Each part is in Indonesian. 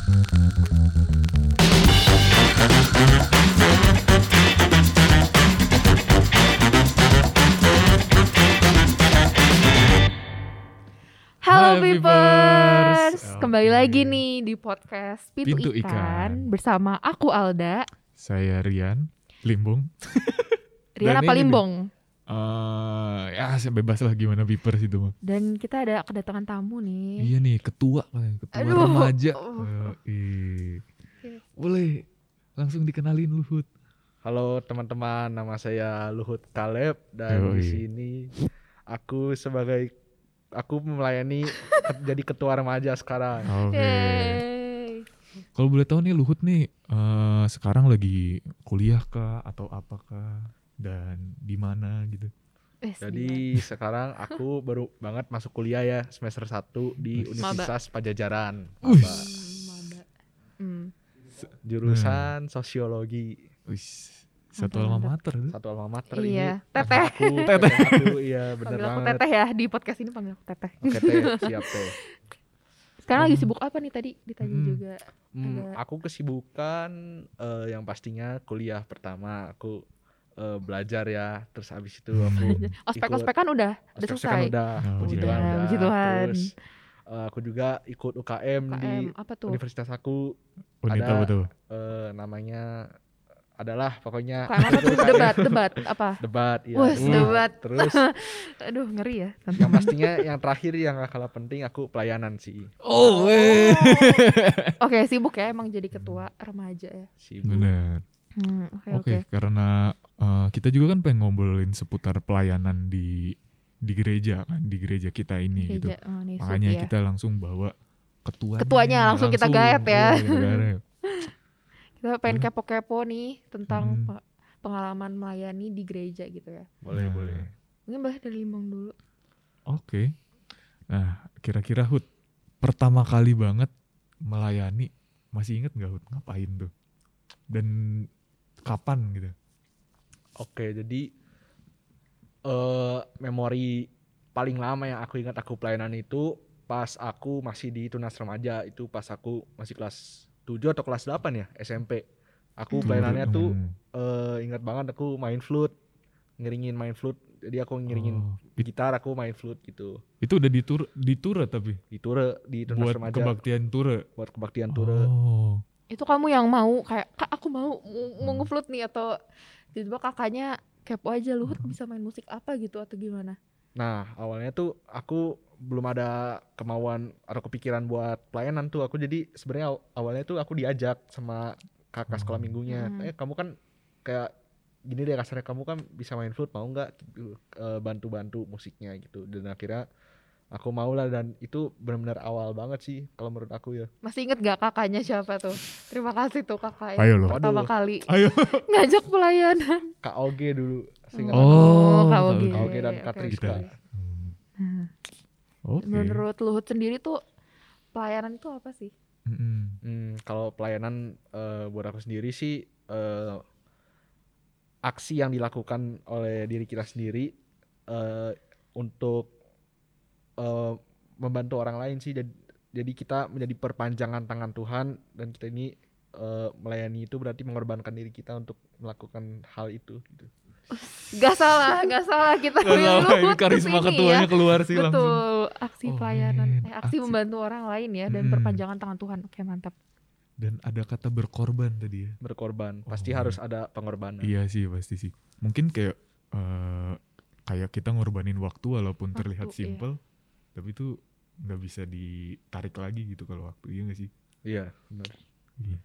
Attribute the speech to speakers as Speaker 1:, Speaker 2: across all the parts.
Speaker 1: Halo Vipers. kembali lagi nih di podcast Pintu,
Speaker 2: Pintu
Speaker 1: Ikan,
Speaker 2: Ikan.
Speaker 1: bersama aku Alda,
Speaker 2: Saya Rian Limbung.
Speaker 1: Rian
Speaker 2: Dan
Speaker 1: apa
Speaker 2: ini Eh ya saya bebas lah gimana Vipers itu mah.
Speaker 1: dan kita ada kedatangan tamu nih.
Speaker 2: Iya nih ketua katanya, ketua
Speaker 1: Aduh.
Speaker 2: remaja.
Speaker 1: Oh.
Speaker 2: Boleh langsung dikenalin Luhut.
Speaker 3: Halo teman-teman, nama saya Luhut Kaleb dan
Speaker 2: Yoi.
Speaker 3: di sini aku sebagai aku melayani jadi ketua remaja sekarang.
Speaker 2: Oke.
Speaker 1: Yeay.
Speaker 2: Kalau boleh tahu nih Luhut nih eh, sekarang lagi kuliah kah atau apakah dan di mana gitu.
Speaker 1: Wes,
Speaker 3: Jadi sekarang aku baru banget masuk kuliah ya semester 1 di
Speaker 2: Maba.
Speaker 3: Universitas Pajajaran. Maba.
Speaker 1: Hmm, maba. Hmm.
Speaker 3: Jurusan sosiologi.
Speaker 2: Wis, satu alma mater.
Speaker 3: Satu alma mater
Speaker 1: Iya,
Speaker 3: ini.
Speaker 1: teteh.
Speaker 3: Aku, teteh aku, iya bener
Speaker 1: Panggil aku
Speaker 3: banget.
Speaker 1: Teteh ya di podcast ini panggil aku Teteh.
Speaker 3: Oke teh, siap teh.
Speaker 1: Sekarang lagi
Speaker 2: Oh.
Speaker 1: sibuk apa nih tadi ditanya
Speaker 2: Hmm.
Speaker 1: juga.
Speaker 3: Hmm, aku kesibukan eh, yang pastinya kuliah pertama aku eh, belajar ya terus habis itu aku
Speaker 1: Ospek-ospekan udah udah
Speaker 3: ospek-ospekan
Speaker 1: selesai.
Speaker 3: udah
Speaker 2: Oh,
Speaker 3: puji
Speaker 2: udah.
Speaker 3: Tuhan udah
Speaker 1: Puji Tuhan.
Speaker 3: terus eh, aku juga ikut UKM, di
Speaker 1: KM apa tuh?
Speaker 3: universitas aku
Speaker 2: Unit
Speaker 3: Ada-
Speaker 2: apa tuh?
Speaker 3: eh, namanya adalah pokoknya
Speaker 1: KM apa tuh?
Speaker 3: UKM.
Speaker 1: Debat, debat apa?
Speaker 3: debat ya Uh,
Speaker 1: debat.
Speaker 3: terus
Speaker 1: Aduh, ngeri ya.
Speaker 3: yang pastinya yang terakhir yang gak kalah penting aku pelayanan sih
Speaker 2: Oh, weh.
Speaker 1: Oke, sibuk ya emang jadi ketua remaja ya.
Speaker 3: sibuk
Speaker 2: Bener.
Speaker 1: Hmm, oke
Speaker 2: Oke,
Speaker 1: oke.
Speaker 2: karena eh, kita juga kan pengen ngobrolin seputar pelayanan di di gereja kan, di gereja kita ini gitu.
Speaker 1: Gereja, oh, nih, sub
Speaker 2: Makanya
Speaker 1: ya.
Speaker 2: kita langsung bawa ketuanya.
Speaker 1: Ketuanya langsung kita gaet ya.
Speaker 2: Iya, kita gaet.
Speaker 1: Kita pengen kepo-kepo nih tentang
Speaker 2: Hmm.
Speaker 1: pe- pengalaman melayani di gereja gitu ya.
Speaker 3: boleh
Speaker 2: Nah,
Speaker 3: boleh
Speaker 1: Mungkin boleh dari Limbang dulu.
Speaker 2: Oke. Nah, kira-kira Hud pertama kali banget melayani masih inget nggak Hud ngapain tuh? Dan kapan gitu?
Speaker 3: Oke, jadi eh memori paling lama yang aku ingat aku pelayanan itu pas aku masih di Tunas Remaja itu pas aku masih kelas 7 atau kelas 8 ya SMP. Aku
Speaker 1: Hmm.
Speaker 3: pelayanannya tuh
Speaker 2: Hmm.
Speaker 3: eh ingat banget aku main flute, ngiringin main flute. Jadi aku ngiringin
Speaker 2: Oh, it-
Speaker 3: gitar, aku main flute gitu.
Speaker 2: itu udah di tur di Tura tapi
Speaker 3: Di Ture, di Tunas
Speaker 2: buat
Speaker 3: Remaja
Speaker 2: kebaktian Tura.
Speaker 3: buat kebaktian Ture.
Speaker 2: Oh.
Speaker 1: Itu kamu yang mau kayak kak aku mau mau- mau
Speaker 2: Hmm.
Speaker 1: ngeflute nih atau tiba-tiba kakaknya kepo aja Luhut bisa main musik apa gitu atau gimana?
Speaker 3: Nah, awalnya tuh aku belum ada kemauan atau kepikiran buat pelayanan tuh. Aku jadi sebenarnya aw- awalnya tuh aku diajak sama kakak sekolah
Speaker 2: Hmm.
Speaker 3: minggunya.
Speaker 1: Hmm.
Speaker 3: Eh, kamu kan kayak gini deh kasarnya kamu kan bisa main flute mau nggak eh, bantu-bantu musiknya gitu. Dan akhirnya aku mau lah dan itu benar-benar awal banget sih kalau menurut aku ya.
Speaker 1: Masih inget gak kakaknya siapa tuh? Terima kasih tuh kakak yang
Speaker 2: Ayo loh.
Speaker 1: pertama
Speaker 3: Waduh.
Speaker 1: kali
Speaker 2: Ayo.
Speaker 1: ngajak pelayanan.
Speaker 3: KOG dulu. seingat
Speaker 2: Oh, tahu
Speaker 1: KOG.
Speaker 2: tahu.
Speaker 3: KOG dan Kak. Triska.
Speaker 2: Hmm.
Speaker 1: Nah,
Speaker 2: Oke.
Speaker 1: Menurut Luhut sendiri tuh pelayanan itu apa sih?
Speaker 2: Mm-mm.
Speaker 3: Hmm, kalau pelayanan eh, buat aku sendiri sih eh, aksi yang dilakukan oleh diri kita sendiri eh, untuk eh, membantu orang lain sih. Jadi, jadi kita menjadi perpanjangan tangan Tuhan dan kita ini eh, melayani itu berarti mengorbankan diri kita untuk melakukan hal itu. Gitu.
Speaker 1: Gak salah, gak salah kita
Speaker 2: Gak salah, ini
Speaker 1: Luhut
Speaker 2: karisma ketuanya
Speaker 1: ya.
Speaker 2: keluar sih langsung.
Speaker 1: Betul, aksi
Speaker 2: Oh,
Speaker 1: pelayanan, eh, aksi,
Speaker 2: Aksi.
Speaker 1: membantu orang lain ya dan
Speaker 2: Hmm.
Speaker 1: perpanjangan tangan Tuhan. Oke mantap.
Speaker 2: Dan ada kata berkorban tadi ya.
Speaker 3: Berkorban, pasti
Speaker 2: Oh.
Speaker 3: harus ada pengorbanan.
Speaker 2: Iya sih pasti sih. Mungkin kayak eh, kayak kita ngorbanin waktu walaupun
Speaker 1: Waktu,
Speaker 2: terlihat
Speaker 1: iya.
Speaker 2: Tapi itu nggak bisa ditarik lagi gitu kalau waktu iya nggak sih?
Speaker 3: Iya, benar.
Speaker 2: Iya.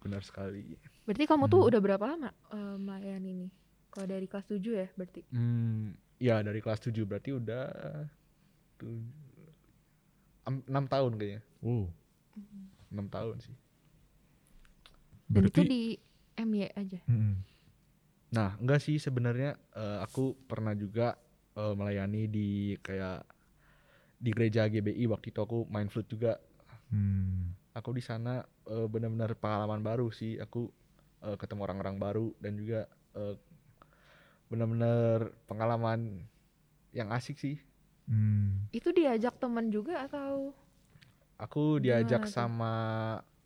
Speaker 3: Benar sekali.
Speaker 1: Berarti kamu tuh
Speaker 2: Hmm.
Speaker 1: udah berapa lama eh, melayani ini? Kalau dari kelas 7 ya berarti.
Speaker 3: Hmm, ya dari kelas 7 berarti udah tuh, enam tahun kayaknya.
Speaker 2: Wow.
Speaker 3: enam tahun sih.
Speaker 1: Dan itu
Speaker 2: Berarti
Speaker 1: di MY aja.
Speaker 2: Mm-mm.
Speaker 3: Nah, enggak sih sebenarnya eh, aku pernah juga eh, melayani di kayak di gereja GBI waktu itu aku main flute juga.
Speaker 2: Hmm.
Speaker 3: Aku di sana eh, benar-benar pengalaman baru sih. Aku eh, ketemu orang-orang baru dan juga eh, benar-benar pengalaman yang asik sih.
Speaker 2: Hmm.
Speaker 1: Itu diajak teman juga atau
Speaker 3: Aku diajak
Speaker 1: Gimana
Speaker 3: sama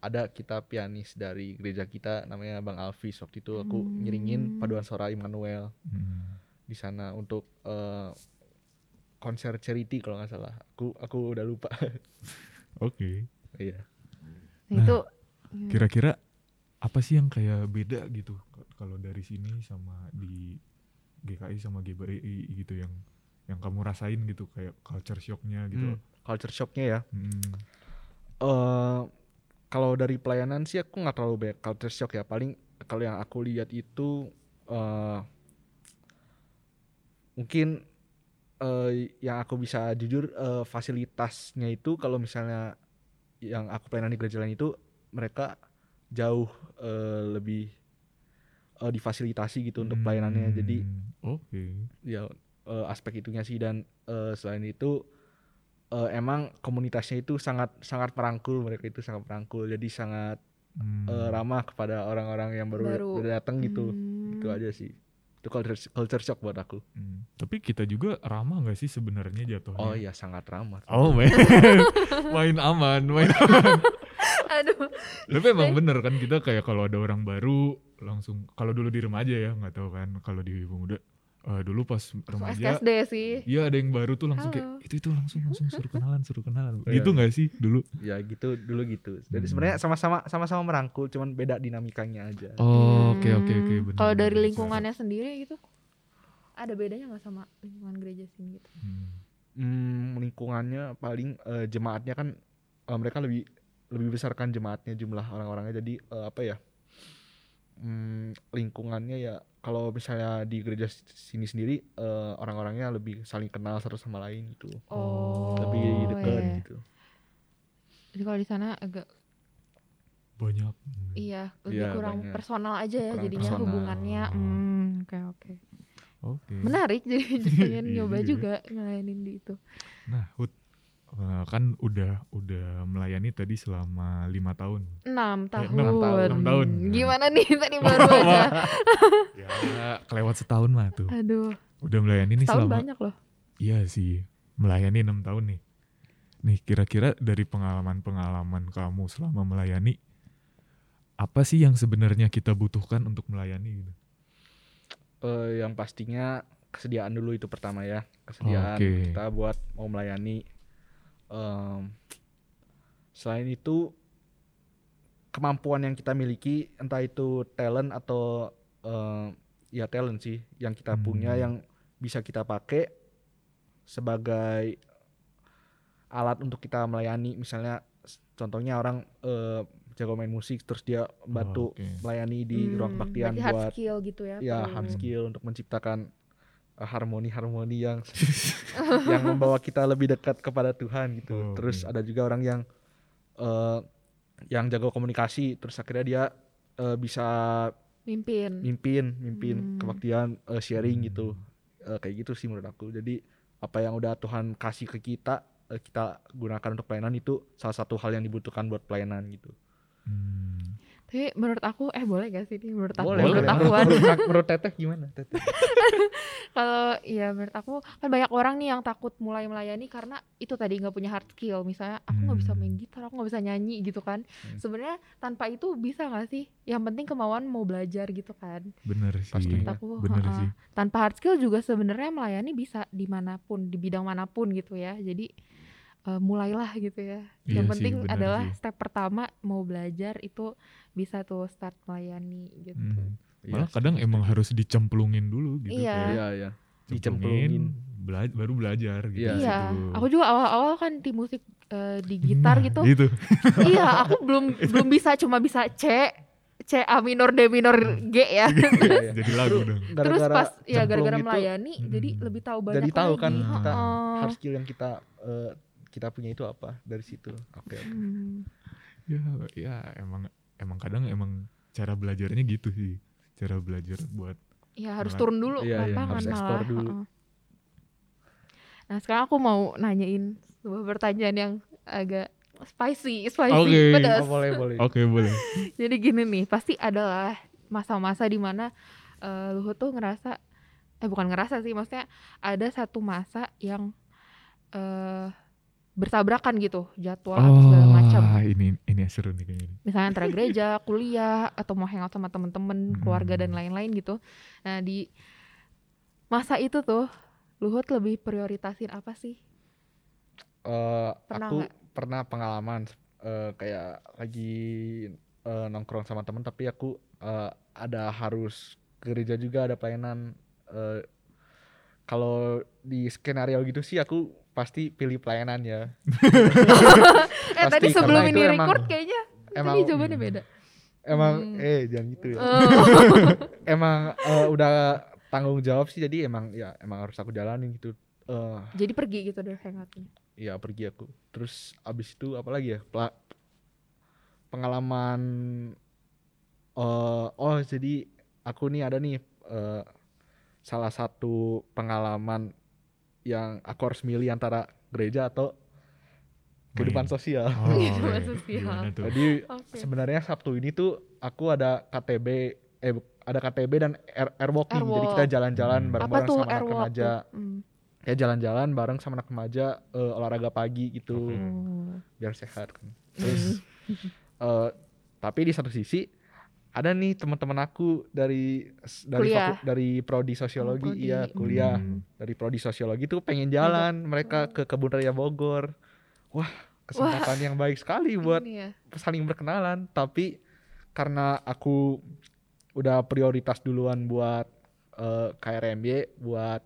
Speaker 3: ada kita pianis dari gereja kita namanya Bang Alvis waktu itu aku
Speaker 1: Hmm.
Speaker 3: ngiringin paduan suara Immanuel
Speaker 2: Hmm.
Speaker 3: di sana untuk eh, konser charity kalau nggak salah aku aku udah lupa
Speaker 2: Oke.
Speaker 3: iya
Speaker 1: Nah,
Speaker 2: Nah,
Speaker 1: itu
Speaker 2: Kira-kira apa sih yang kayak beda gitu kalau dari sini sama di GKI sama GBI gitu yang yang kamu rasain gitu kayak culture shocknya gitu.
Speaker 3: Hmm, culture shocknya ya
Speaker 2: Hmm.
Speaker 3: eh kalau dari pelayanan sih aku nggak terlalu banyak culture shock ya paling kalau yang aku lihat itu eh mungkin eh yang aku bisa jujur eh, fasilitasnya itu kalau misalnya yang aku pelayanan di gereja lain itu mereka jauh eh, lebih eh, difasilitasi gitu untuk pelayanannya jadi
Speaker 2: Hmm, Oke.
Speaker 3: ya eh, aspek itunya sih dan eh, selain itu eh, emang komunitasnya itu sangat sangat merangkul mereka itu sangat merangkul jadi sangat
Speaker 2: Hmm.
Speaker 3: eh, ramah kepada orang-orang yang baru,
Speaker 1: Baru.
Speaker 3: baru datang gitu
Speaker 1: Hmm.
Speaker 3: itu aja sih itu culture culture shock buat aku
Speaker 2: Hmm. Tapi kita juga ramah nggak sih sebenarnya jatuhnya?
Speaker 3: oh iya sangat ramah
Speaker 2: Oh man, main aman, main aman.
Speaker 1: Aduh.
Speaker 2: Tapi emang bener kan kita kayak kalau ada orang baru langsung kalau dulu di remaja ya nggak tahu kan kalau di pemuda eh, dulu pas remaja
Speaker 1: SKSD sih.
Speaker 2: Iya ada yang baru tuh langsung
Speaker 1: Halo.
Speaker 2: kayak itu itu langsung langsung suruh kenalan suruh kenalan
Speaker 3: Iya.
Speaker 2: gitu nggak sih dulu
Speaker 3: ya gitu dulu gitu jadi
Speaker 2: Hmm.
Speaker 3: sebenarnya sama-sama sama-sama merangkul cuman beda dinamikanya aja
Speaker 2: oh oke oke oke
Speaker 1: Hmm,
Speaker 2: benar
Speaker 1: Kalau dari lingkungannya sendiri gitu, ada bedanya nggak sama lingkungan gereja sini gitu?
Speaker 2: Hmm.
Speaker 3: hmm, lingkungannya paling eh, jemaatnya kan eh, mereka lebih lebih besar kan jemaatnya jumlah orang-orangnya jadi eh, apa ya hmm, lingkungannya ya kalau misalnya di gereja sini sendiri eh, orang-orangnya lebih saling kenal satu sama lain gitu
Speaker 1: Oh,
Speaker 3: lebih dekat
Speaker 1: iya.
Speaker 3: gitu
Speaker 1: Jadi kalau di sana agak
Speaker 2: banyak
Speaker 1: iya lebih
Speaker 3: Iya,
Speaker 1: kurang
Speaker 3: banyak.
Speaker 1: personal aja ya
Speaker 3: Kurang
Speaker 1: jadinya
Speaker 3: personal.
Speaker 1: hubungannya. Hmm, oke oke.
Speaker 2: oke
Speaker 1: Menarik jadi pengen
Speaker 2: Iya
Speaker 1: nyoba
Speaker 2: juga.
Speaker 1: juga ngelayanin di itu.
Speaker 2: nah Hud eh, kan udah udah melayani tadi selama lima tahun
Speaker 1: Enam tahun.
Speaker 2: enam
Speaker 3: tahun,
Speaker 2: enam tahun.
Speaker 1: Gimana nih tadi baru aja.
Speaker 2: ya kelewat setahun mah tuh
Speaker 1: Aduh,
Speaker 2: udah melayani nih
Speaker 1: tahun
Speaker 2: selama
Speaker 1: banyak loh.
Speaker 2: Iya sih, melayani enam tahun nih. Nih kira-kira dari pengalaman-pengalaman kamu selama melayani, apa sih yang sebenarnya kita butuhkan untuk melayani gitu?
Speaker 3: Eh, yang pastinya kesediaan dulu itu pertama ya kesediaan
Speaker 2: Oke.
Speaker 3: kita buat mau melayani Em, selain itu kemampuan yang kita miliki entah itu talent atau em, ya talent sih yang kita punya
Speaker 2: Hmm.
Speaker 3: yang bisa kita pakai sebagai alat untuk kita melayani misalnya contohnya orang eh, jago main musik terus dia bantu
Speaker 2: Oke.
Speaker 3: melayani di
Speaker 1: Hmm,
Speaker 3: ruang kebaktian
Speaker 1: hard
Speaker 3: buat
Speaker 1: skill gitu ya.
Speaker 3: ya hard skill untuk menciptakan uh, harmoni-harmoni yang yang membawa kita lebih dekat kepada Tuhan gitu.
Speaker 2: Oh,
Speaker 3: Terus
Speaker 2: oke.
Speaker 3: ada juga orang yang uh, yang jago komunikasi, terus akhirnya dia uh, bisa
Speaker 1: Mimpin.
Speaker 3: mimpin, mimpin
Speaker 1: Hmm.
Speaker 3: kebaktian, uh, sharing
Speaker 2: Hmm.
Speaker 3: gitu. Uh, kayak gitu sih menurut aku. Jadi apa yang udah Tuhan kasih ke kita, uh, kita gunakan untuk pelayanan itu salah satu hal yang dibutuhkan buat pelayanan gitu.
Speaker 2: Hmm.
Speaker 1: Tapi menurut aku eh boleh gak sih ini menurut aku
Speaker 3: Boleh,
Speaker 1: menurut
Speaker 3: boleh.
Speaker 1: aku
Speaker 3: Menurut, menurut, menurut Teteh gimana? Teteh?
Speaker 1: kalau ya menurut aku kan banyak orang nih yang takut mulai melayani karena itu tadi nggak punya hard skill misalnya aku nggak bisa main
Speaker 2: Hmm.
Speaker 1: gitar aku nggak bisa nyanyi gitu kan
Speaker 3: Hmm.
Speaker 1: sebenarnya tanpa itu bisa nggak sih yang penting kemauan mau belajar gitu kan
Speaker 2: Bener sih.
Speaker 1: Menurut aku
Speaker 2: bener sih.
Speaker 1: tanpa hard skill juga sebenarnya melayani bisa di mana pun di bidang mana pun gitu ya jadi eh, mulailah gitu ya
Speaker 2: Iya
Speaker 1: yang
Speaker 2: sih,
Speaker 1: penting
Speaker 2: bener
Speaker 1: adalah
Speaker 2: sih.
Speaker 1: step pertama mau belajar itu bisa tuh start melayani gitu
Speaker 2: Hmm.
Speaker 3: Iya,
Speaker 2: Malah kadang emang harus dicemplungin dulu gitu.
Speaker 1: Iya.
Speaker 2: kayak
Speaker 3: Iya, iya.
Speaker 2: cemplungin,
Speaker 3: Dicemplungin.
Speaker 2: bela- baru belajar gitu.
Speaker 3: Iya.
Speaker 1: Iya, aku juga awal-awal kan di musik eh, di gitar
Speaker 2: Nah,
Speaker 1: gitu.
Speaker 2: gitu.
Speaker 1: iya, aku belum belum bisa cuma bisa C, C A minor D minor G ya.
Speaker 3: Iya.
Speaker 2: Jadi lagu dong.
Speaker 1: Terus pas ya gara-gara
Speaker 3: cemplung itu,
Speaker 1: melayani jadi
Speaker 2: hmm,
Speaker 1: lebih tahu banyak
Speaker 3: jadi tahu kan kita hard skill yang kita eh, kita punya itu apa dari situ. Oke. oke.
Speaker 1: Hmm.
Speaker 2: Ya, ya emang emang kadang emang cara belajarnya gitu sih. Cara belajar buat
Speaker 1: Ya harus turun dulu
Speaker 3: Iya, iya,
Speaker 1: lapangan
Speaker 3: harus
Speaker 1: malah.
Speaker 3: explore dulu.
Speaker 1: Nah, sekarang aku mau nanyain sebuah pertanyaan yang agak spicy, spicy,
Speaker 2: Oke.
Speaker 1: pedas.
Speaker 3: Oh, boleh boleh.
Speaker 2: Oke, boleh.
Speaker 1: Jadi gini nih, pasti adalah masa-masa di mana eh, Luhut tuh ngerasa eh bukan ngerasa sih, maksudnya ada satu masa yang eh bertabrakan gitu, jadwal apa segala macam
Speaker 2: ini ini seru nih kayaknya.
Speaker 1: misalnya antara gereja kuliah atau mau hangout sama temen-temen keluarga dan
Speaker 2: Hmm.
Speaker 1: lain-lain gitu nah di masa itu tuh Luhut lebih prioritasin apa sih
Speaker 3: Eh,
Speaker 1: Pernah
Speaker 3: aku
Speaker 1: nggak?
Speaker 3: pernah pengalaman eh, kayak lagi eh, nongkrong sama temen tapi aku eh, ada harus ke gereja juga ada pelayanan eh, kalau di skenario gitu sih aku pasti pilih pelayanan ya.
Speaker 1: Eh tadi
Speaker 3: Pasti,
Speaker 1: sebelum
Speaker 3: karena
Speaker 1: ini
Speaker 3: itu emang-
Speaker 1: record kayaknya
Speaker 3: emang
Speaker 1: tadi jawabannya beda.
Speaker 3: Emang
Speaker 1: Hmm.
Speaker 3: eh jangan gitu ya.
Speaker 1: Oh.
Speaker 3: emang eh, udah tanggung jawab sih jadi emang ya emang harus aku jalanin gitu. Eh.
Speaker 1: Jadi pergi gitu deh hangoutnya?
Speaker 3: Ya pergi aku. Terus abis itu apa lagi ya? Pela- pengalaman eh oh jadi aku nih ada nih eh, salah satu pengalaman yang aku harus milih antara gereja atau kehidupan sosial
Speaker 2: Oh,
Speaker 1: Kehidupan
Speaker 2: oke.
Speaker 1: sosial.
Speaker 3: Jadi
Speaker 1: Oke.
Speaker 3: sebenarnya Sabtu ini tuh aku ada KTB eh ada KTB dan air, airwalking jadi
Speaker 1: Airwalk.
Speaker 3: kita jalan-jalan
Speaker 2: Hmm.
Speaker 3: bareng-bareng sama anak remaja
Speaker 1: Hmm.
Speaker 3: ya jalan-jalan bareng sama anak remaja eh, olahraga pagi gitu
Speaker 2: Oke.
Speaker 1: Oh.
Speaker 3: biar sehat kan
Speaker 1: Hmm.
Speaker 3: terus eh, tapi di satu sisi ada nih teman-teman aku dari dari
Speaker 1: Kuliah.
Speaker 3: faku- dari prodi sosiologi
Speaker 1: prodi.
Speaker 3: iya kuliah
Speaker 2: Hmm.
Speaker 3: dari prodi sosiologi tuh pengen jalan mereka ke kebun raya Bogor wah kesempatan yang baik sekali buat
Speaker 1: ya.
Speaker 3: saling berkenalan tapi karena aku udah prioritas duluan buat eh, KRMB buat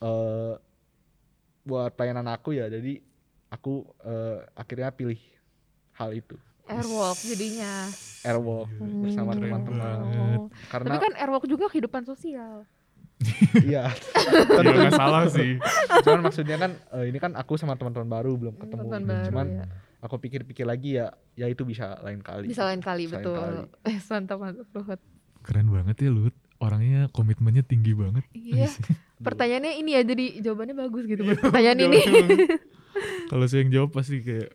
Speaker 3: eh buat pelayanan aku ya jadi aku eh, akhirnya pilih hal itu
Speaker 1: airwalk jadinya
Speaker 3: airwalk bersama
Speaker 1: Hmm.
Speaker 3: teman-teman
Speaker 1: Oh.
Speaker 3: karena
Speaker 1: tapi kan airwalk juga kehidupan sosial
Speaker 3: iya
Speaker 2: Ya nggak salah sih.
Speaker 3: cuman maksudnya kan eh, ini kan aku sama teman-teman baru belum ketemu
Speaker 1: Teman
Speaker 3: gitu.
Speaker 1: baru,
Speaker 3: cuman
Speaker 1: ya.
Speaker 3: aku pikir-pikir lagi ya ya itu bisa lain kali
Speaker 1: bisa lain kali
Speaker 3: Bisa lain
Speaker 1: betul
Speaker 3: kali.
Speaker 1: eh mantap mantap Luhut
Speaker 2: Keren banget ya Lut. Orangnya komitmennya tinggi banget.
Speaker 1: Iya.
Speaker 3: Aduh.
Speaker 1: pertanyaannya ini ya jadi jawabannya bagus gitu buat pertanyaan ini
Speaker 2: Kalau saya yang jawab pasti kayak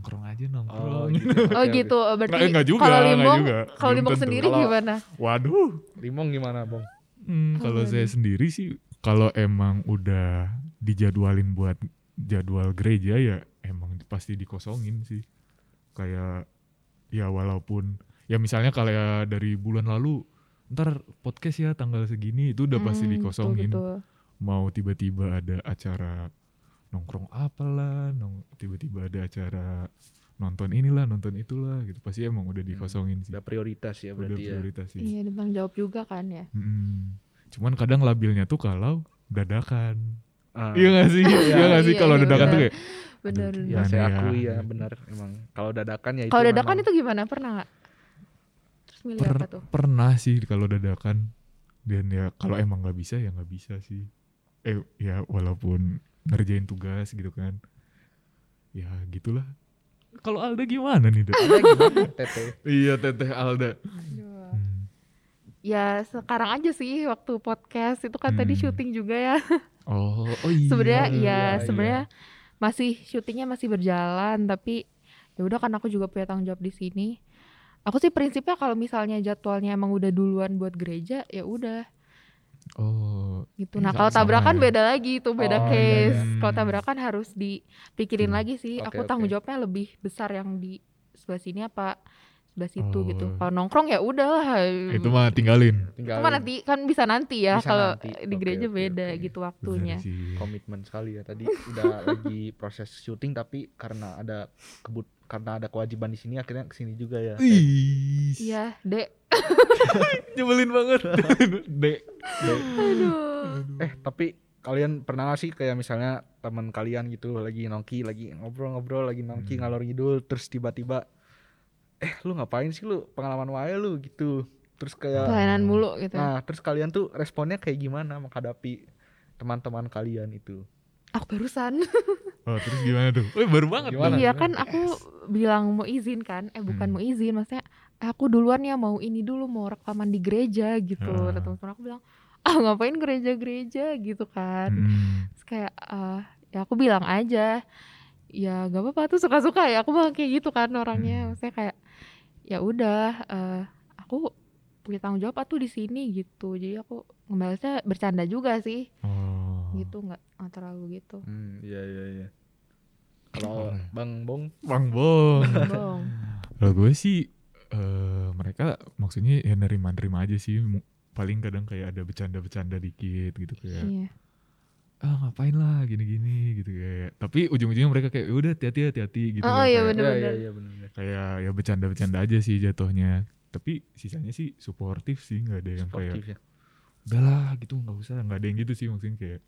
Speaker 2: nongkrong aja
Speaker 3: oh
Speaker 2: nongkrong.
Speaker 3: gitu
Speaker 1: oh gitu
Speaker 3: oke.
Speaker 1: berarti
Speaker 2: Nggak- nggak juga,
Speaker 1: kalau limbong
Speaker 2: juga.
Speaker 1: kalau limbong
Speaker 2: tentu.
Speaker 1: sendiri
Speaker 3: Kalau-
Speaker 1: gimana
Speaker 2: Waduh.
Speaker 3: limong gimana bong
Speaker 2: Hmm, kalau saya sendiri sih kalau emang udah dijadwalin buat jadwal gereja ya emang pasti dikosongin sih. Kayak ya walaupun ya misalnya kayak dari bulan lalu ntar podcast ya tanggal segini itu udah pasti
Speaker 1: Hmm,
Speaker 2: dikosongin.
Speaker 1: betul, betul.
Speaker 2: Mau tiba-tiba ada acara nongkrong apalah, nong tiba-tiba ada acara nonton inilah, nonton itulah gitu. Pasti emang udah dikosongin sih.
Speaker 3: udah prioritas ya
Speaker 2: Udah
Speaker 3: berarti ya
Speaker 2: prioritas sih.
Speaker 1: iya tanggung jawab juga kan ya
Speaker 2: Mm-mm. Cuman kadang labilnya tuh kalau dadakan.
Speaker 3: Ah.
Speaker 2: Iya gak sih? Iya gak sih
Speaker 1: Iya,
Speaker 2: kalau
Speaker 1: iya,
Speaker 2: dadakan tuh
Speaker 1: benar.
Speaker 2: kayak
Speaker 1: benar
Speaker 2: Aduh,
Speaker 3: ya
Speaker 2: Gimana
Speaker 3: saya
Speaker 2: ya?
Speaker 3: akui ya benar emang kalau dadakan ya itu
Speaker 1: kalau dadakan
Speaker 3: memang-
Speaker 1: itu gimana pernah nggak terus milih
Speaker 2: per-
Speaker 1: apa tuh
Speaker 2: pernah sih kalau dadakan dan ya kalau emang nggak bisa ya nggak bisa sih. Eh ya walaupun ngerjain tugas gitu kan. Ya gitulah. Kalau Alda gimana nih, Da?
Speaker 3: Ada gimana Tete
Speaker 2: iya, Teteh Alda.
Speaker 1: Aduh.
Speaker 2: Hmm.
Speaker 1: ya sekarang aja sih waktu podcast itu kan tadi
Speaker 2: Hmm.
Speaker 1: syuting juga ya
Speaker 2: Oh, oh iya.
Speaker 1: sebenarnya ya
Speaker 3: iya,
Speaker 1: sebenarnya masih syutingnya masih berjalan tapi ya udah kan aku juga punya tanggung jawab di sini aku sih prinsipnya kalau misalnya jadwalnya emang udah duluan buat gereja ya udah
Speaker 2: Oh,
Speaker 1: gitu
Speaker 2: Iya,
Speaker 1: nah kalau tabrakan
Speaker 2: ya.
Speaker 1: beda lagi itu beda
Speaker 3: Oh, iya,
Speaker 1: case
Speaker 2: iya.
Speaker 1: kalau tabrakan harus dipikirin
Speaker 2: Hmm.
Speaker 1: lagi sih
Speaker 3: Oke,
Speaker 1: aku tanggung jawabnya lebih besar yang di sebelah sini apa sebelah situ gitu
Speaker 2: Oh.
Speaker 1: kalau nongkrong ya udahlah
Speaker 2: itu mah tinggalin.
Speaker 3: tinggal
Speaker 1: Cuma nanti kan bisa nanti ya kalau di gereja
Speaker 3: oke,
Speaker 1: beda
Speaker 3: oke.
Speaker 1: gitu waktunya
Speaker 3: komitmen sekali ya tadi udah lagi proses syuting tapi karena ada kebut karena ada kewajiban di sini akhirnya ke sini juga ya.
Speaker 1: Iya dek.
Speaker 2: Nyebelin banget. Dek.
Speaker 1: aduh.
Speaker 3: Eh tapi kalian pernah gak sih kayak misalnya teman kalian gitu lagi nongki lagi ngobrol-ngobrol lagi nongki
Speaker 2: Hmm.
Speaker 3: ngalor ngidul terus tiba-tiba eh lu ngapain sih lu? Pengalaman wae lu gitu. Terus kayak
Speaker 1: pelayanan mulu gitu.
Speaker 3: Nah terus kalian tuh responnya kayak gimana menghadapi teman-teman kalian itu?
Speaker 1: Aku barusan
Speaker 2: Oh, terus gimana tuh? Oh, baru banget.
Speaker 3: Gimana?
Speaker 1: iya kan aku bilang mau izin kan eh bukan
Speaker 2: Hmm.
Speaker 1: mau izin maksudnya "Eh, aku duluan ya mau ini dulu mau rekaman di gereja gitu
Speaker 2: Ah.
Speaker 1: Terus teman-teman aku bilang ah ngapain gereja-gereja gitu kan
Speaker 2: Hmm.
Speaker 1: Terus kayak ah, ya aku bilang aja ya gak apa-apa tuh suka-suka ya aku bilang kayak gitu kan orangnya
Speaker 2: Hmm.
Speaker 1: maksudnya kayak ya udah eh, aku punya tanggung jawab tuh di sini gitu jadi aku ngebalasnya bercanda juga sih
Speaker 2: Oh.
Speaker 1: gitu nggak nggak terlalu gitu
Speaker 3: hmm iya iya iya Kalau
Speaker 2: ya?
Speaker 3: Bang Bong
Speaker 2: Bang Bong.
Speaker 1: Bong.
Speaker 2: Kalau gue sih eh mereka maksudnya ya nerima-nerima aja sih. Paling kadang kayak ada bercanda-bercanda dikit gitu kayak
Speaker 1: Iya.
Speaker 2: ah ngapain lah gini-gini gitu kayak. Tapi ujung-ujungnya mereka kayak "Ya udah hati-hati hati-hati gitu.
Speaker 1: Oh,
Speaker 2: loh,
Speaker 1: iya,
Speaker 2: kayak-
Speaker 1: bener.
Speaker 3: Iya
Speaker 1: Bener-bener.
Speaker 3: iya iya bener.
Speaker 2: kayak ya bercanda-bercanda aja sih jatuhnya. Tapi sisanya sih suportif sih nggak ada yang kayak
Speaker 3: Sportif ya.
Speaker 2: udahlah gitu nggak usah nggak ada yang gitu sih maksudnya kayak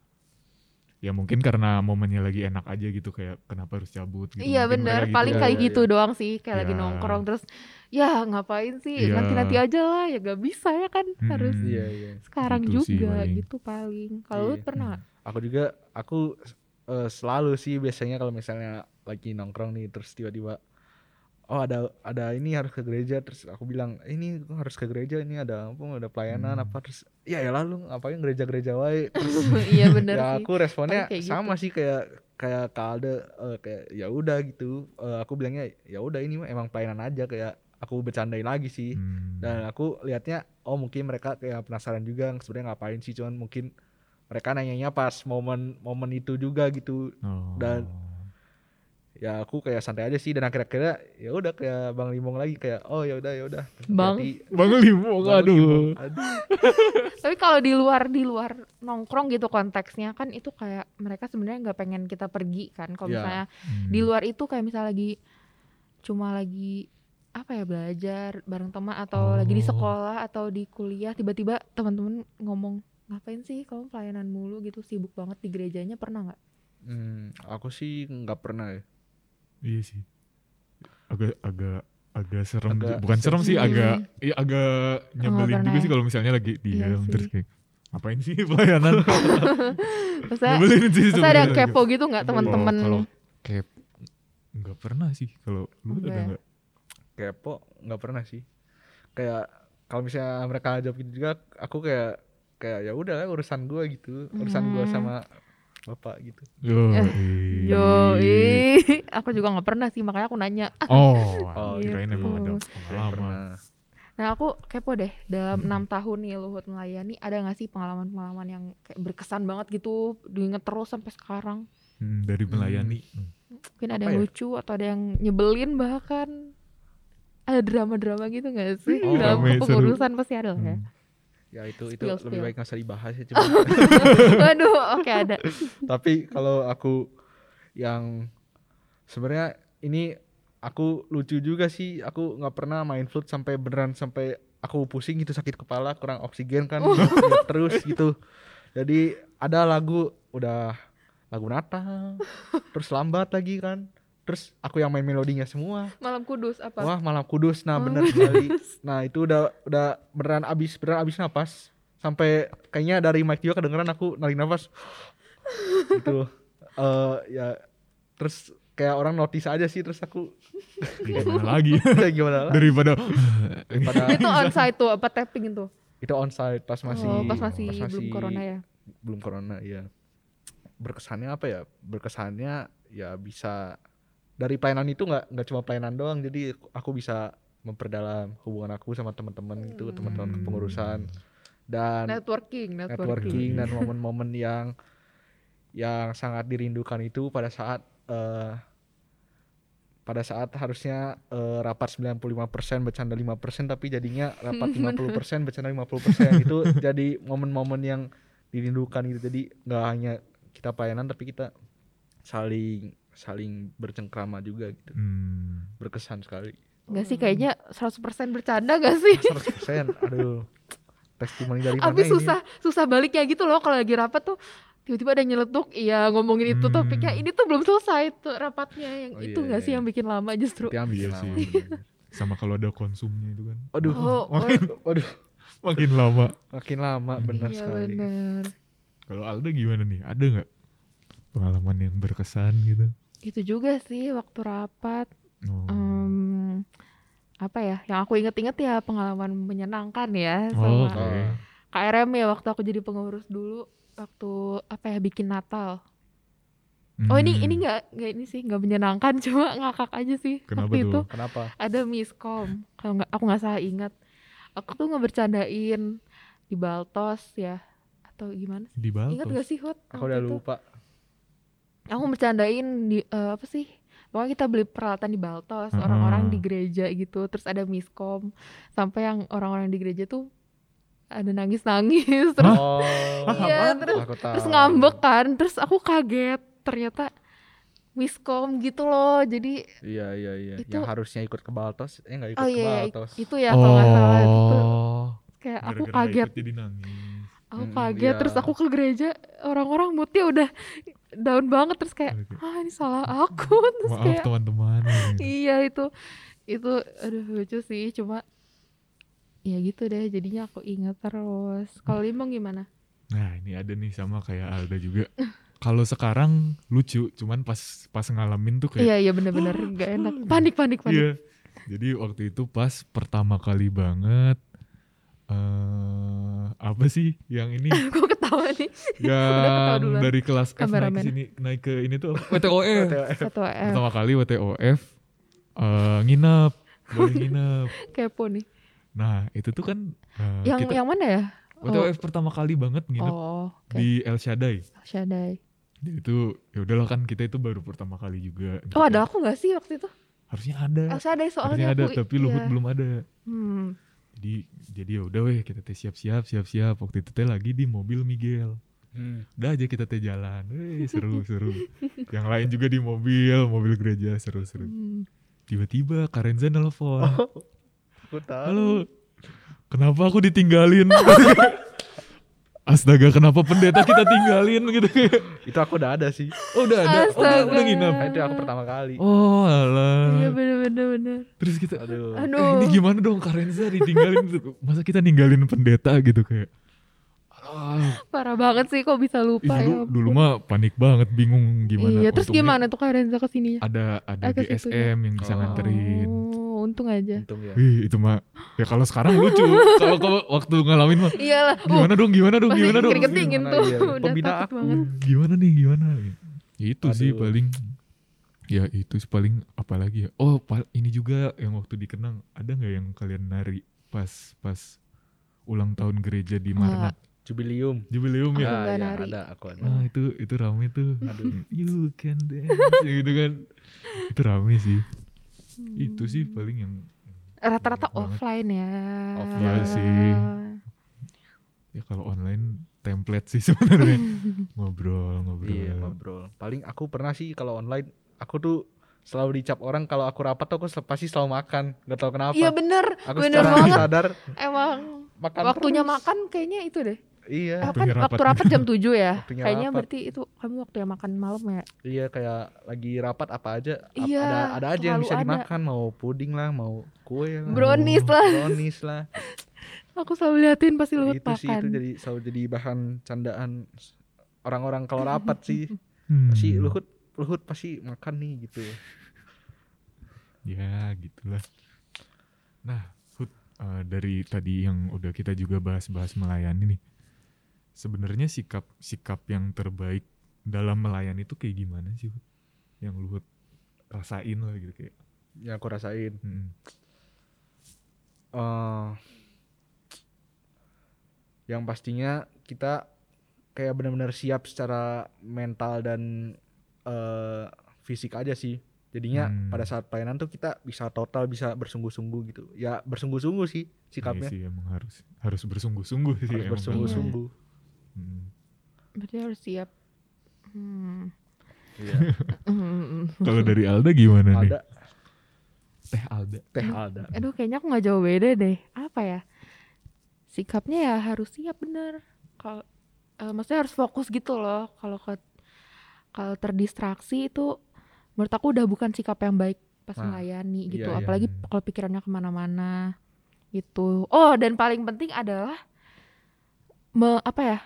Speaker 2: ya mungkin karena momennya lagi enak aja gitu kayak kenapa harus cabut gitu
Speaker 1: Iya
Speaker 2: Mungkin
Speaker 1: bener,
Speaker 2: mereka gitu
Speaker 1: paling
Speaker 3: ya.
Speaker 1: kayak
Speaker 3: Iya,
Speaker 1: gitu doang sih, kayak lagi
Speaker 2: Iya.
Speaker 1: nongkrong terus, ya ngapain sih,
Speaker 2: Iya.
Speaker 1: nanti-nanti aja lah, ya gak bisa ya kan, harus
Speaker 2: Mm-mm.
Speaker 3: Iya iya.
Speaker 1: sekarang
Speaker 2: Gitu sih
Speaker 1: juga
Speaker 2: paling.
Speaker 1: gitu paling. Kalau lu
Speaker 3: Iya.
Speaker 1: pernah nggak?
Speaker 3: Aku juga aku eh, selalu sih biasanya kalau misalnya lagi nongkrong nih terus tiba-tiba oh ada ada ini harus ke gereja terus aku bilang ini harus ke gereja ini ada apa ada pelayanan
Speaker 2: Hmm.
Speaker 3: apa terus ya ya lalu ngapain gereja-gereja wae
Speaker 1: Iya bener
Speaker 3: ya
Speaker 1: sih.
Speaker 3: aku responnya
Speaker 1: kayak
Speaker 3: sama sih kayak kayak Kalde eh, kayak ya udah gitu Eh, aku bilangnya ya udah ini mah emang pelayanan aja kayak aku bercandain lagi sih
Speaker 2: Hmm.
Speaker 3: dan aku lihatnya oh mungkin mereka kayak penasaran juga sebenarnya ngapain sih cuman mungkin mereka nanyanya pas momen momen itu juga gitu
Speaker 2: Oh.
Speaker 3: dan- ya aku kayak santai aja sih dan akhir-akhirnya ya udah kayak Bang Limong lagi kayak oh ya udah ya udah
Speaker 1: Bang.
Speaker 2: Bang Limo,
Speaker 3: Bang
Speaker 2: aduh.
Speaker 3: Limong, aduh.
Speaker 1: Tapi kalau di luar di luar nongkrong gitu konteksnya kan itu kayak mereka sebenarnya nggak pengen kita pergi kan. Kalau
Speaker 3: Iya.
Speaker 1: misalnya
Speaker 2: Hmm.
Speaker 1: di luar itu kayak misalnya lagi cuma lagi apa ya belajar bareng teman atau lagi di
Speaker 2: Oh.
Speaker 1: sekolah atau di kuliah tiba-tiba teman-teman ngomong ngapain sih kamu pelayanan mulu gitu sibuk banget di gerejanya pernah nggak?
Speaker 3: Hmm, aku sih nggak pernah ya
Speaker 2: Iya sih. Agak agak agak serem.
Speaker 3: Agak
Speaker 2: Bukan serem sih,
Speaker 1: Hmm.
Speaker 2: agak iya agak nyebelin juga
Speaker 1: ya.
Speaker 2: sih kalau misalnya lagi
Speaker 1: Iya
Speaker 2: diam
Speaker 1: sih.
Speaker 2: terus kayak ngapain sih pelayanan?
Speaker 1: Masa,
Speaker 2: nyebelin sih
Speaker 1: masa ada kepo gitu nggak
Speaker 3: Iya,
Speaker 1: teman-teman?
Speaker 2: Kalau kep nggak pernah sih kalau lu
Speaker 1: Enggak
Speaker 2: ada
Speaker 1: ya?
Speaker 2: nggak?
Speaker 3: kepo nggak pernah sih kayak kalau misalnya mereka jawab gitu juga aku kayak kayak ya udah lah, urusan gua gitu urusan gua
Speaker 1: Hmm.
Speaker 3: sama bapak gitu
Speaker 2: Yo.
Speaker 1: Yo, ih. Aku juga nggak pernah sih makanya aku nanya.
Speaker 2: Oh,
Speaker 3: Oh,
Speaker 2: kirain emang ada
Speaker 1: gitu.
Speaker 2: pengalaman.
Speaker 1: Nah aku kepo deh dalam
Speaker 2: Hmm.
Speaker 1: enam tahun nih Luhut melayani ada nggak sih pengalaman-pengalaman yang kayak berkesan banget gitu diinget terus sampai sekarang?
Speaker 2: Hmm, dari melayani. Hmm.
Speaker 1: Mungkin ada
Speaker 3: Apa
Speaker 1: yang
Speaker 3: ya?
Speaker 1: lucu atau ada yang nyebelin bahkan ada drama-drama gitu nggak sih
Speaker 3: Oh,
Speaker 1: dalam
Speaker 2: rame, seru.
Speaker 1: kepengurusan pasti ada lah ya.
Speaker 2: Hmm.
Speaker 3: ya itu itu
Speaker 1: Spill,
Speaker 3: lebih
Speaker 1: spill.
Speaker 3: baik nggak usah dibahas ya cuma
Speaker 1: Waduh, oke ada.
Speaker 3: tapi kalau aku yang sebenarnya ini aku lucu juga sih. Aku nggak pernah main flute sampai beneran sampai aku pusing gitu sakit kepala kurang oksigen kan nggak terus gitu. Jadi ada lagu udah lagu Natal terus lambat lagi kan. Terus aku yang main melodinya semua.
Speaker 1: Malam Kudus apa?
Speaker 3: wah malam kudus. Nah
Speaker 1: Oh,
Speaker 3: bener sekali. Nah itu udah udah beneran abis beneran abis napas. Sampai kayaknya dari mic juga kedengeran aku narik nafas gitu. Eh ya terus kayak orang notice aja sih terus aku
Speaker 2: Gimana lagi
Speaker 3: kayak gimana lah
Speaker 2: daripada
Speaker 3: daripada
Speaker 1: itu onsite tuh apa tapping itu?
Speaker 3: itu onsite pas masih
Speaker 1: oh, pas masih belum corona ya.
Speaker 3: belum corona ya berkesannya apa ya berkesannya ya bisa dari pelayanan itu nggak nggak cuma pelayanan doang jadi aku bisa memperdalam hubungan aku sama teman-teman gitu teman-teman
Speaker 2: Hmm.
Speaker 3: kepengurusan dan
Speaker 1: Networking, networking.
Speaker 3: networking dan momen-momen yang yang sangat dirindukan itu pada saat eh, pada saat harusnya eh, rapat 95% bercanda 5% tapi jadinya rapat 50% bercanda 50% itu jadi momen-momen yang dirindukan gitu. Jadi nggak hanya kita pelayanan tapi kita saling saling bercengkrama juga gitu.
Speaker 2: Hmm.
Speaker 3: berkesan sekali.
Speaker 1: Enggak sih kayaknya 100% bercanda gak sih?
Speaker 3: 100% aduh. Testimoni dari mana
Speaker 1: Tapi
Speaker 3: ini?
Speaker 1: susah susah baliknya gitu loh kalau lagi rapat tuh tiba-tiba ada yang nyeletuk iya ngomongin itu
Speaker 2: Hmm.
Speaker 1: topiknya ini tuh belum selesai tuh rapatnya yang
Speaker 3: Oh,
Speaker 1: itu
Speaker 3: iya,
Speaker 1: nggak
Speaker 3: iya,
Speaker 1: sih
Speaker 3: iya.
Speaker 1: yang bikin lama justru
Speaker 3: yang bikin
Speaker 2: Iya
Speaker 3: lama,
Speaker 2: sih.
Speaker 3: bener.
Speaker 2: sama kalau ada konsumnya itu kan
Speaker 3: Aduh,
Speaker 1: oh, oh,
Speaker 3: waduh,
Speaker 2: makin lama
Speaker 3: makin lama benar
Speaker 1: iya
Speaker 3: sekali.
Speaker 1: bener
Speaker 2: kalau Alda gimana nih ada nggak pengalaman yang berkesan gitu
Speaker 1: itu juga sih waktu rapat
Speaker 2: oh.
Speaker 1: em, apa ya yang aku inget-inget ya pengalaman menyenangkan ya
Speaker 2: Oh,
Speaker 1: sama.
Speaker 3: Oh,
Speaker 1: KRM ya waktu aku jadi pengurus dulu waktu apa ya bikin Natal oh ini
Speaker 2: Hmm.
Speaker 1: ini nggak nggak ini sih nggak menyenangkan cuma ngakak aja sih
Speaker 2: Kenapa
Speaker 1: waktu
Speaker 2: tuh?
Speaker 1: itu
Speaker 3: kenapa?
Speaker 1: ada miskom kalau nggak aku nggak salah ingat aku tuh ngebercandain di Baltos ya atau gimana sih
Speaker 2: di Baltos
Speaker 1: ingat gak sih Hut
Speaker 3: Aku udah
Speaker 1: itu?
Speaker 3: lupa.
Speaker 1: aku bercandain di eh, apa sih pokoknya kita beli peralatan di Baltos
Speaker 2: Heeh.
Speaker 1: orang-orang di gereja gitu terus ada miskom sampai yang orang-orang di gereja tuh ada nangis-nangis terus
Speaker 3: Oh,
Speaker 1: Iya,
Speaker 3: apaan?
Speaker 1: terus-
Speaker 3: Aku tahu.
Speaker 1: terus ngambek kan terus aku kaget ternyata miskom gitu loh jadi
Speaker 3: Iya iya iya.
Speaker 1: Itu-
Speaker 3: Yang harusnya ikut ke Baltos, eh nggak ikut
Speaker 1: oh
Speaker 3: ke
Speaker 1: iya
Speaker 3: Baltos.
Speaker 1: itu ya kalau nggak salah itu
Speaker 2: Oh.
Speaker 1: kayak aku
Speaker 2: Gara-gara nggak
Speaker 1: kaget
Speaker 2: ikut jadi nangis.
Speaker 1: aku
Speaker 3: Mm,
Speaker 1: kaget
Speaker 3: iya.
Speaker 1: terus aku ke gereja orang-orang moodnya udah down banget terus kayak ah ini salah aku terus
Speaker 2: Maaf
Speaker 1: kayak
Speaker 2: teman-teman.
Speaker 1: iya itu itu aduh lucu sih cuma ya gitu deh jadinya aku ingat terus kalau Limbong gimana
Speaker 2: Nah ini ada nih sama kayak Alda juga. Kalau sekarang lucu, cuman pas pas ngalamin tuh kayak
Speaker 1: iya iya bener-bener gak enak panik panik panik
Speaker 2: Iya. Jadi waktu itu pas pertama kali banget eh apa sih yang ini
Speaker 1: aku ketawa nih
Speaker 2: yang
Speaker 1: duluan.
Speaker 2: dari kelas F naik sini naik ke ini tuh? WTOF. pertama kali WTOF eh nginep, boleh nginep.
Speaker 1: kepo nih
Speaker 2: Nah, itu tuh kan eh,
Speaker 1: yang
Speaker 2: kita
Speaker 1: yang mana ya
Speaker 2: WTOF pertama kali banget nginep
Speaker 1: oh oke
Speaker 2: di El Shaddai.
Speaker 1: Shaddai
Speaker 2: Jadi itu ya udahlah kan kita itu baru pertama kali juga. gitu
Speaker 1: oh
Speaker 2: kan.
Speaker 1: ada aku nggak sih waktu itu
Speaker 2: Harusnya ada.
Speaker 1: oh Shaddai
Speaker 2: Harusnya
Speaker 1: soalnya
Speaker 2: ada,
Speaker 1: aku
Speaker 2: tapi Luhut
Speaker 1: iya.
Speaker 2: belum ada.
Speaker 1: hmm.
Speaker 2: Jadi jadi ya udah weh kita teh siap-siap siap-siap. Waktu itu teh lagi di mobil Miguel.
Speaker 3: Hmm.
Speaker 2: Udah aja kita teh jalan. Weh, seru seru. Yang lain juga di mobil, mobil gereja seru-seru.
Speaker 1: Hmm.
Speaker 2: Tiba-tiba Karenza nelpon.
Speaker 3: Aku tahu.
Speaker 2: Halo. Kenapa aku ditinggalin? Astaga, kenapa pendeta kita tinggalin gitu
Speaker 3: Itu aku udah ada sih.
Speaker 2: Oh, udah ada. Oh, udah, udah nginep.
Speaker 3: Nah, itu aku pertama kali.
Speaker 2: Oh, alah.
Speaker 1: iya bener bener bener
Speaker 2: Terus kita
Speaker 3: Aduh.
Speaker 2: Eh,
Speaker 1: aduh
Speaker 2: ini gimana dong Karenza ditinggalin gitu. Masa kita ninggalin pendeta gitu kayak. Ah,
Speaker 1: parah banget sih kok bisa
Speaker 2: ih,
Speaker 1: lupa
Speaker 2: dulu,
Speaker 1: ya
Speaker 2: dulu mah panik banget, bingung gimana.
Speaker 1: iya terus
Speaker 2: Untungnya
Speaker 1: gimana tuh Kak Renza ke sininya
Speaker 2: Ada ada
Speaker 1: Ah, ke situ
Speaker 2: GSM yang bisa
Speaker 3: Oh.
Speaker 2: nganterin.
Speaker 1: Untung aja
Speaker 3: Untung ya.
Speaker 2: Wih, itu mah ya kalau sekarang lucu. kalau waktu ngalamin mah
Speaker 1: iyalah uh,
Speaker 2: gimana dong, gimana dong, gimana dong.
Speaker 1: keringet dingin
Speaker 3: Gimana,
Speaker 1: tuh
Speaker 3: iya.
Speaker 1: udah
Speaker 3: Pembina
Speaker 1: takut
Speaker 3: aku.
Speaker 1: banget
Speaker 2: Gimana nih, gimana? Ya, itu sih
Speaker 3: Aduh.
Speaker 2: paling ya itu sih paling apalagi ya. Oh, ini juga yang waktu dikenang ada nggak yang kalian nari pas pas ulang tahun gereja di Marnat?
Speaker 3: Jubilium.
Speaker 2: Jubileum ya.
Speaker 3: Ah, iya,
Speaker 1: nari.
Speaker 3: ada aku ada.
Speaker 2: Ah itu itu rame tuh.
Speaker 3: Aduh.
Speaker 2: You can dance gitu kan. Itu rame sih. Itu sih paling yang
Speaker 1: rata-rata
Speaker 2: banget.
Speaker 1: offline ya
Speaker 3: Offline
Speaker 2: Iya sih. ya kalau online template sih sebenarnya. ngobrol, ngobrol.
Speaker 3: Iya ngobrol. Paling aku pernah sih kalau online aku tuh selalu dicap orang kalau aku rapat tuh aku pasti selalu makan. Gak tau kenapa.
Speaker 1: iya bener
Speaker 3: aku
Speaker 1: bener banget
Speaker 3: sadar
Speaker 1: emang
Speaker 3: makan
Speaker 1: waktunya
Speaker 3: terus.
Speaker 1: makan kayaknya itu deh
Speaker 3: Iya.
Speaker 1: Eh, kan
Speaker 2: rapat.
Speaker 1: waktu rapat jam 7 ya
Speaker 3: Waktunya
Speaker 1: kayaknya
Speaker 3: rapat.
Speaker 1: berarti itu kamu waktu yang makan malam ya
Speaker 3: Iya kayak lagi rapat apa aja
Speaker 1: Iya,
Speaker 3: ada ada aja yang bisa
Speaker 1: ada.
Speaker 3: dimakan mau puding lah mau kue lah
Speaker 1: brownies lah
Speaker 3: brownies lah
Speaker 1: aku selalu liatin pasti luhut
Speaker 3: itu sih
Speaker 1: makan
Speaker 3: itu jadi selalu jadi bahan candaan orang-orang kalau rapat sih
Speaker 2: Hmm.
Speaker 3: si luhut luhut pasti makan nih gitu
Speaker 2: Ya gitulah. Nah, Hud, eh, dari tadi yang udah kita juga bahas-bahas melayani nih. Sebenarnya sikap sikap yang terbaik dalam melayani itu kayak gimana sih, Hud? Yang Luhut rasain lah gitu kayak.
Speaker 3: yang aku rasain
Speaker 2: hmm.
Speaker 3: eh yang pastinya kita kayak benar-benar siap secara mental dan eh fisik aja sih jadinya
Speaker 2: Hmm.
Speaker 3: pada saat pelayanan tuh kita bisa total bisa bersungguh-sungguh gitu ya bersungguh-sungguh sih
Speaker 2: Iya
Speaker 3: sikapnya
Speaker 2: sih emang harus harus bersungguh-sungguh sih
Speaker 3: harus
Speaker 2: emang
Speaker 3: bersungguh-sungguh
Speaker 2: Hmm.
Speaker 1: berarti harus siap hmm.
Speaker 3: Iya.
Speaker 2: Kalau dari Alda gimana nih?
Speaker 3: ada
Speaker 2: Teh Alda.
Speaker 3: teh ada
Speaker 1: aduh kayaknya aku nggak jauh beda deh apa ya sikapnya ya harus siap bener kalau eh, maksudnya harus fokus gitu loh kalau ke kalau terdistraksi itu menurut aku udah bukan sikap yang baik pas
Speaker 3: Nah,
Speaker 1: melayani gitu
Speaker 3: iya, iya.
Speaker 1: apalagi kalau pikirannya ke mana-mana gitu oh dan paling penting adalah me, apa ya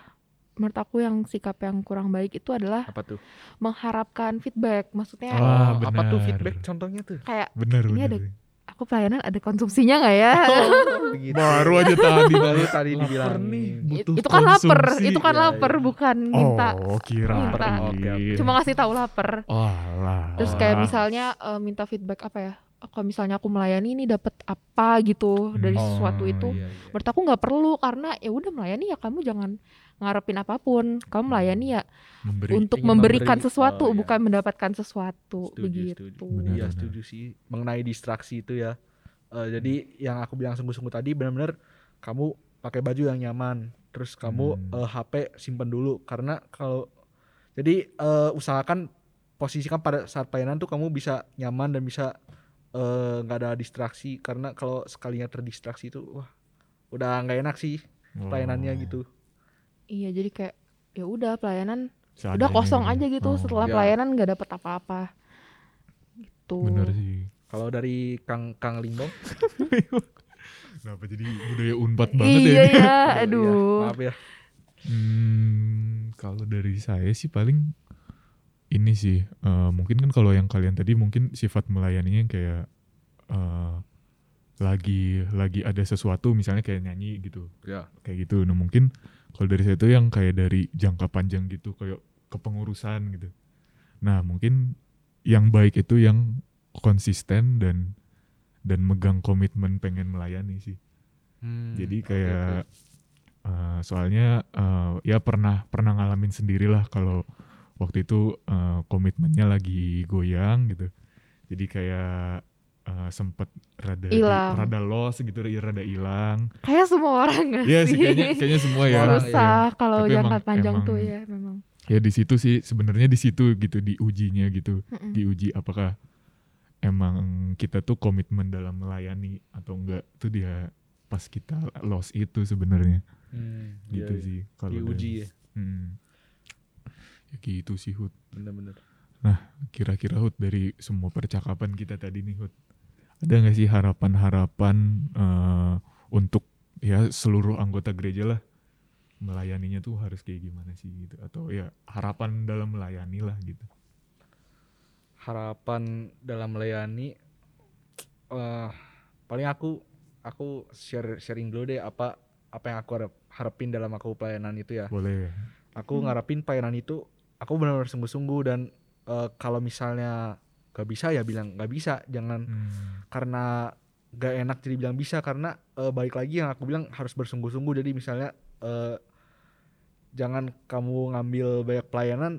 Speaker 1: menurut aku yang sikap yang kurang baik itu adalah
Speaker 3: apa tuh
Speaker 1: mengharapkan feedback maksudnya
Speaker 2: Ah,
Speaker 3: apa tuh feedback contohnya tuh
Speaker 1: kayak
Speaker 2: Bener
Speaker 1: Ini
Speaker 2: bener.
Speaker 1: ada- aku pelayanan ada konsumsinya nggak ya
Speaker 3: Begitu.
Speaker 2: Baru aja tadi
Speaker 3: baru tadi dibilang
Speaker 2: nih, butuh
Speaker 1: itu kan lapar itu kan
Speaker 3: Iya,
Speaker 1: lapar
Speaker 3: iya.
Speaker 1: bukan minta
Speaker 2: Oh, kirain.
Speaker 1: Minta. Cuma ngasih tahu lapar
Speaker 2: Oh,
Speaker 1: terus kayak misalnya eh, minta feedback apa ya kalau misalnya aku melayani ini dapat apa gitu dari
Speaker 2: Hmm.
Speaker 1: sesuatu
Speaker 2: Oh,
Speaker 1: itu
Speaker 3: iya, iya.
Speaker 1: menurut aku nggak perlu karena ya udah melayani ya kamu jangan ngarepin apa pun. Kamu melayani ya
Speaker 2: Memberi.
Speaker 1: untuk memberikan
Speaker 3: memberi,
Speaker 1: sesuatu,
Speaker 3: oh, iya.
Speaker 1: bukan mendapatkan sesuatu
Speaker 3: Setuju,
Speaker 1: begitu.
Speaker 3: setuju.
Speaker 2: Benar,
Speaker 3: Iya setuju sih mengenai distraksi itu ya. Eh, jadi yang aku bilang sungguh-sungguh tadi benar-benar kamu pakai baju yang nyaman, terus kamu
Speaker 2: Hmm.
Speaker 3: eh, HP simpen dulu karena kalau jadi eh, usahakan posisikan pada saat pelayanan tuh kamu bisa nyaman dan bisa eh, nggak ada distraksi karena kalau sekalinya terdistraksi itu wah udah nggak enak sih pelayanannya
Speaker 2: Oh,
Speaker 3: gitu.
Speaker 1: Iya, jadi kayak ya udah pelayanan udah
Speaker 2: seadanya
Speaker 1: kosong
Speaker 2: gitu.
Speaker 1: aja gitu
Speaker 2: Oh,
Speaker 1: setelah
Speaker 3: Ya.
Speaker 1: pelayanan nggak dapet apa-apa. Gitu.
Speaker 2: Bener sih.
Speaker 3: Kalau dari Kang Kang Limbong,
Speaker 2: Kenapa jadi budaya unpad banget
Speaker 1: Iya
Speaker 2: ya ini?
Speaker 1: ya,
Speaker 3: Iya,
Speaker 1: aduh.
Speaker 3: maaf ya.
Speaker 2: Hmm, kalau dari saya sih paling ini sih eh, mungkin kan kalau yang kalian tadi mungkin sifat melayaninya kayak eh, lagi lagi ada sesuatu misalnya kayak nyanyi gitu
Speaker 3: Ya.
Speaker 2: kayak gitu. Nah mungkin kalau dari saya itu yang kayak dari jangka panjang gitu kayak kepengurusan gitu. Nah mungkin yang baik itu yang konsisten dan dan megang komitmen pengen melayani sih.
Speaker 3: Hmm,
Speaker 2: Jadi kayak eh, soalnya eh, ya pernah pernah ngalamin sendirilah kalau waktu itu eh, komitmennya lagi goyang gitu. Jadi kayak eh, sempet rada di-
Speaker 1: Hilang.
Speaker 2: rada lost gitu, ya rada hilang.
Speaker 1: Kayak semua orang gak
Speaker 2: Iya
Speaker 1: sih?
Speaker 2: sih kayaknya kayaknya semua ya.
Speaker 1: Susah kalau
Speaker 2: Tapi
Speaker 1: jangka panjang
Speaker 2: emang-
Speaker 1: tuh ya memang.
Speaker 2: Ya di situ sih sebenarnya di situ gitu diujinya gitu.
Speaker 1: Mm-mm.
Speaker 2: Diuji apakah emang kita tuh komitmen dalam melayani atau enggak tuh dia pas kita lost itu sebenarnya
Speaker 3: Hmm,
Speaker 2: gitu
Speaker 3: iya, iya.
Speaker 2: sih kalau
Speaker 3: Diuji
Speaker 2: dari-
Speaker 3: ya,
Speaker 2: Hmm. Ya gitu sih Hud.
Speaker 3: bener-bener.
Speaker 2: Kira-kira Hud dari semua percakapan kita tadi nih Hud. Ada nggak sih harapan-harapan eh, untuk ya seluruh anggota gereja lah melayaninya tuh harus kayak gimana sih gitu atau ya harapan dalam melayani lah gitu.
Speaker 3: harapan dalam melayani eh paling aku aku share sharing dulu deh apa apa yang aku harap, harapin dalam aku pelayanan itu ya
Speaker 2: Boleh.
Speaker 3: aku
Speaker 1: Hmm.
Speaker 3: ngarepin pelayanan itu aku benar-benar sungguh-sungguh dan eh, kalau misalnya gak bisa ya bilang gak bisa jangan
Speaker 2: Hmm.
Speaker 3: karena gak enak jadi bilang bisa karena eh, balik lagi yang aku bilang harus bersungguh-sungguh jadi misalnya eh, jangan kamu ngambil banyak pelayanan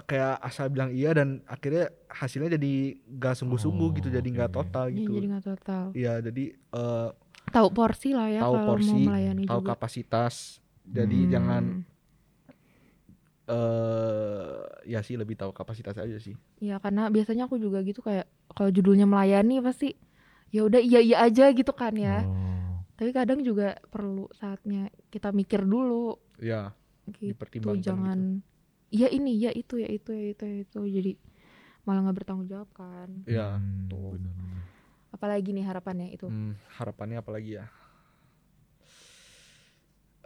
Speaker 3: kayak asal bilang iya dan akhirnya hasilnya jadi gak sungguh-sungguh
Speaker 2: Oh,
Speaker 3: gitu jadi nggak
Speaker 2: oke.
Speaker 3: total
Speaker 1: Iya,
Speaker 3: gitu
Speaker 1: jadi nggak total.
Speaker 3: iya jadi eh,
Speaker 1: Tahu porsi lah ya
Speaker 3: tahu
Speaker 1: kalau
Speaker 3: porsi
Speaker 1: mau melayani
Speaker 3: tahu
Speaker 1: juga.
Speaker 3: kapasitas jadi
Speaker 1: Hmm.
Speaker 3: jangan eh ya sih lebih tahu kapasitas aja sih
Speaker 1: Iya karena biasanya aku juga gitu kayak kalau judulnya melayani pasti ya udah iya iya aja gitu kan ya.
Speaker 2: Oh.
Speaker 1: Tapi kadang juga perlu saatnya kita mikir dulu
Speaker 3: ya
Speaker 1: gitu.
Speaker 3: dipertimbangkan
Speaker 1: jangan iya ini ya itu ya itu ya itu ya itu jadi malah nggak bertanggung jawab kan.
Speaker 3: gitu. ya
Speaker 2: Hmm,
Speaker 3: tuh.
Speaker 1: Apalagi nih harapannya itu.
Speaker 3: Hmm, harapannya apa lagi ya?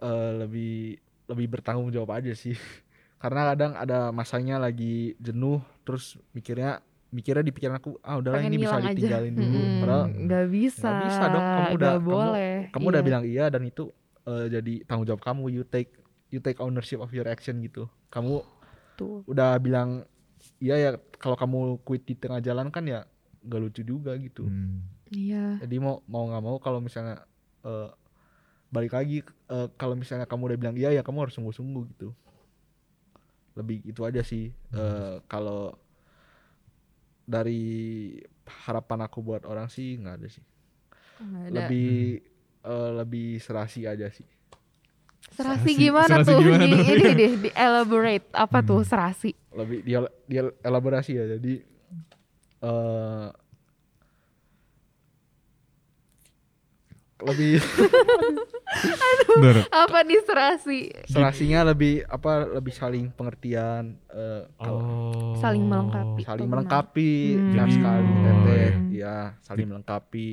Speaker 3: Eh lebih lebih bertanggung jawab aja sih. Karena kadang ada masanya lagi jenuh, terus mikirnya mikirnya di pikiran aku, ah udahlah
Speaker 1: Pengen
Speaker 3: ini bisa
Speaker 1: aja.
Speaker 3: ditinggalin dulu.
Speaker 1: Mm-mm,
Speaker 3: Padahal
Speaker 1: nggak bisa.
Speaker 3: nggak bisa dong, kamu udah-
Speaker 1: nggak
Speaker 3: kamu-
Speaker 1: boleh.
Speaker 3: kamu udah
Speaker 1: Iya.
Speaker 3: bilang iya dan itu eh, jadi tanggung jawab kamu. You take you take ownership of your action gitu. Kamu
Speaker 1: tuh.
Speaker 3: udah bilang iya ya kalau kamu quit di tengah jalan kan ya gak lucu juga gitu.
Speaker 2: Hmm.
Speaker 1: Iya.
Speaker 3: jadi mau mau nggak mau kalau misalnya eh, balik lagi eh, kalau misalnya kamu udah bilang iya ya kamu harus sungguh-sungguh gitu lebih itu aja sih Eh, kalau dari harapan aku buat orang sih nggak ada sih
Speaker 1: ada.
Speaker 3: lebih eh, lebih serasi aja sih
Speaker 1: serasi
Speaker 2: Serasi-
Speaker 1: gimana
Speaker 2: serasi
Speaker 1: tuh?
Speaker 2: gimana
Speaker 1: di,
Speaker 2: tuh?
Speaker 1: ini deh, di elaborate. Apa tuh
Speaker 2: Hmm.
Speaker 1: serasi?
Speaker 3: lebih dia dia elaborasi ya jadi eh lebih
Speaker 2: Bener.
Speaker 1: Apa nih serasi?
Speaker 3: serasinya lebih apa lebih saling pengertian eh, kalau
Speaker 2: Oh.
Speaker 1: Saling melengkapi.
Speaker 3: saling melengkapi
Speaker 1: Hmm.
Speaker 2: Jadi-
Speaker 3: sekali
Speaker 2: oh,
Speaker 3: teteh
Speaker 1: iya.
Speaker 3: ya saling melengkapi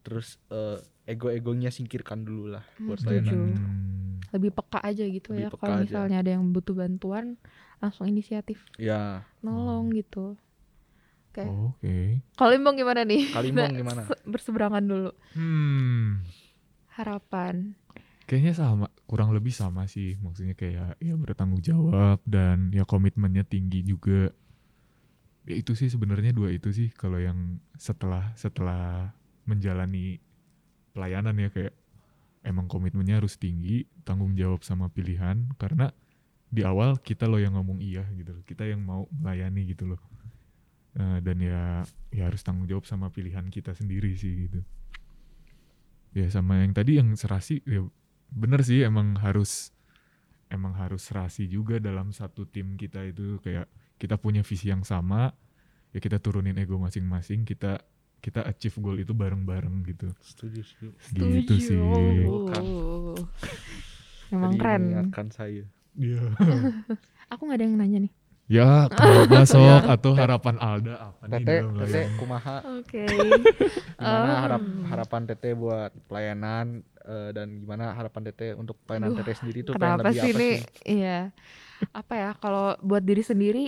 Speaker 3: terus eh, ego-egonya singkirkan dulu lah
Speaker 1: Hmm,
Speaker 3: buat
Speaker 1: setuju.
Speaker 3: pelayanan
Speaker 2: Hmm.
Speaker 1: Lebih peka aja gitu
Speaker 3: Lebih
Speaker 1: ya. Kalau
Speaker 3: aja.
Speaker 1: misalnya ada yang butuh bantuan, langsung inisiatif
Speaker 3: ya
Speaker 1: nolong gitu. Oke.
Speaker 2: Oke.
Speaker 1: Kalau Imbong gimana nih?
Speaker 3: Kalimbong gimana
Speaker 1: se- Berseberangan dulu.
Speaker 2: Hmm.
Speaker 1: Harapan.
Speaker 2: Kayaknya sama, kurang lebih sama sih. Maksudnya kayak ya bertanggung jawab dan ya komitmennya tinggi juga. Ya itu sih sebenarnya dua itu sih kalau yang setelah setelah menjalani pelayanan ya kayak emang komitmennya harus tinggi, tanggung jawab sama pilihan karena di awal kita loh yang ngomong iya gitu loh. Kita yang mau melayani gitu loh. Eh, dan ya ya harus tanggung jawab sama pilihan kita sendiri sih gitu. Ya sama yang tadi yang serasi ya bener sih emang harus emang harus serasi juga dalam satu tim kita itu kayak kita punya visi yang sama ya kita turunin ego masing-masing kita kita achieve goal itu bareng-bareng gitu
Speaker 3: Setuju, setuju.
Speaker 2: gitu sih
Speaker 1: Oh. Emang keren.
Speaker 3: mengingatkan saya.
Speaker 2: Iya.
Speaker 1: Aku nggak ada yang nanya nih.
Speaker 2: Ya coba sok atau harapan Alda apa nih
Speaker 3: Tete,
Speaker 2: dalam
Speaker 3: Tete, kumaha?
Speaker 1: Oke.
Speaker 3: Gimana
Speaker 1: Um.
Speaker 3: harap, harapan Tete buat pelayanan eh, dan gimana harapan Tete untuk pelayanan Tete sendiri tuh
Speaker 1: Kenapa
Speaker 3: lebih
Speaker 1: sih
Speaker 3: apa
Speaker 1: ini?
Speaker 3: sih?
Speaker 1: Iya. Apa ya? Kalau buat diri sendiri,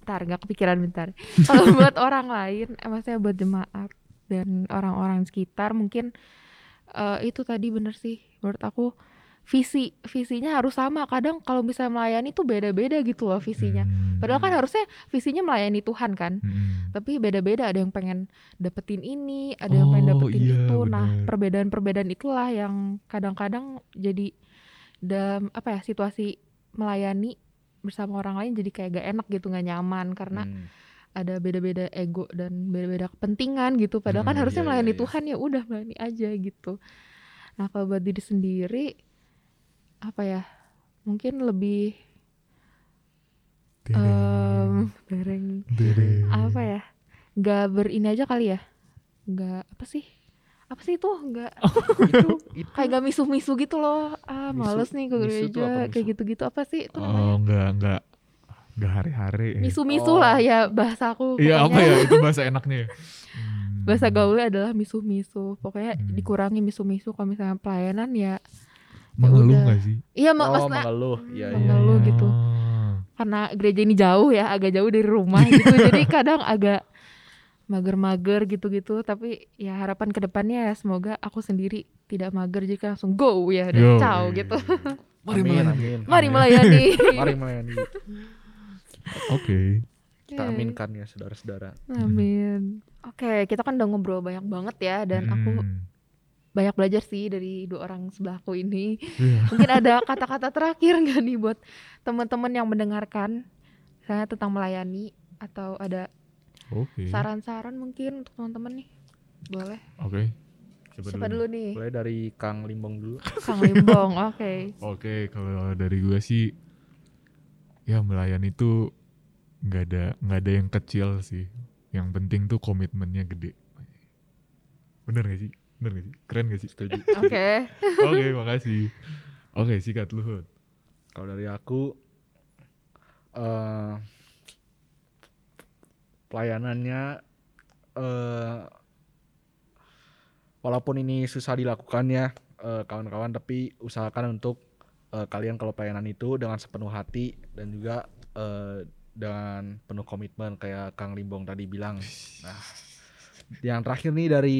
Speaker 1: bentar nggak kepikiran bentar. Kalau buat orang lain, eh, maksudnya buat jemaat dan orang-orang sekitar, mungkin eh, itu tadi bener sih. Menurut aku visi visinya harus sama. Kadang kalau misalnya melayani tuh beda-beda gitu loh visinya.
Speaker 2: Hmm.
Speaker 1: Padahal kan harusnya visinya melayani Tuhan kan.
Speaker 2: Hmm.
Speaker 1: tapi beda-beda ada yang pengen dapetin ini ada yang pengen
Speaker 2: Oh,
Speaker 1: dapetin
Speaker 2: iya,
Speaker 1: itu nah
Speaker 2: benar.
Speaker 1: perbedaan-perbedaan itulah yang kadang-kadang jadi dalam apa ya situasi melayani bersama orang lain jadi kayak gak enak gitu nggak nyaman karena
Speaker 3: Hmm.
Speaker 1: ada beda-beda ego dan beda-beda kepentingan gitu padahal kan
Speaker 2: Hmm,
Speaker 1: harusnya
Speaker 3: iya,
Speaker 1: melayani
Speaker 3: iya, iya.
Speaker 1: Tuhan ya udah melayani aja gitu nah kalau buat diri sendiri apa ya mungkin lebih dereng
Speaker 2: Dereng.
Speaker 1: apa ya nggak berini aja kali ya nggak apa sih apa sih itu nggak
Speaker 3: itu, itu
Speaker 1: kayak gak misu-misu gitu loh ah
Speaker 3: Misu-
Speaker 1: males nih ke gereja kayak gitu-gitu apa sih itu namanya
Speaker 2: Oh enggak enggak enggak hari-hari. ya.
Speaker 1: misu-misu
Speaker 3: Oh.
Speaker 1: lah ya bahasa aku
Speaker 2: Iya apa ya itu bahasa enaknya ya. Hmm.
Speaker 1: bahasa gaulnya adalah misu-misu pokoknya
Speaker 2: Hmm.
Speaker 1: dikurangi misu-misu kalau misalnya pelayanan ya
Speaker 2: mengeluh
Speaker 1: udah.
Speaker 2: nggak sih?
Speaker 1: iya mak
Speaker 3: oh,
Speaker 1: maksudnya
Speaker 3: mengeluh. Iya, iya.
Speaker 1: Mengeluh gitu.
Speaker 2: Oh.
Speaker 1: karena gereja ini jauh ya agak jauh dari rumah gitu jadi kadang agak mager-mager gitu-gitu tapi ya harapan ke depannya ya semoga aku sendiri tidak mager jadi langsung go ya dan
Speaker 2: Yo,
Speaker 1: ciao
Speaker 2: iya,
Speaker 1: gitu
Speaker 2: iya. Mari
Speaker 3: Amin,
Speaker 2: melayani.
Speaker 3: amin.
Speaker 1: mari melayani
Speaker 3: Mari melayani.
Speaker 2: Oke.
Speaker 3: Kita aminkan ya saudara-saudara.
Speaker 1: amin oke kita kan udah ngobrol banyak banget ya dan aku
Speaker 2: Hmm.
Speaker 1: Banyak belajar sih dari dua orang sebelahku ini
Speaker 2: Iya.
Speaker 1: mungkin ada kata-kata terakhir nggak nih buat teman-teman yang mendengarkan saya tentang melayani atau ada
Speaker 2: Oke.
Speaker 1: saran-saran mungkin untuk teman-teman nih boleh
Speaker 2: Oke.
Speaker 1: siapa dulu nih
Speaker 3: Mulai dari Kang Limbong dulu.
Speaker 1: Kang Limbong oke
Speaker 2: Oke, kalau dari gue sih ya melayani itu nggak ada nggak ada yang kecil sih. Yang penting tuh komitmennya gede. Bener gak sih? Bener gak sih? Keren gak sih?
Speaker 3: Setuju.
Speaker 1: oke
Speaker 2: Oke, makasih. Oke, sikat Luhut.
Speaker 3: Kalau dari aku eh pelayanannya eh walaupun ini susah dilakukan ya eh, kawan-kawan tapi usahakan untuk eh, kalian kalau pelayanan itu dengan sepenuh hati dan juga eh, dengan penuh komitmen kayak Kang Limbong tadi bilang. Nah, yang terakhir nih dari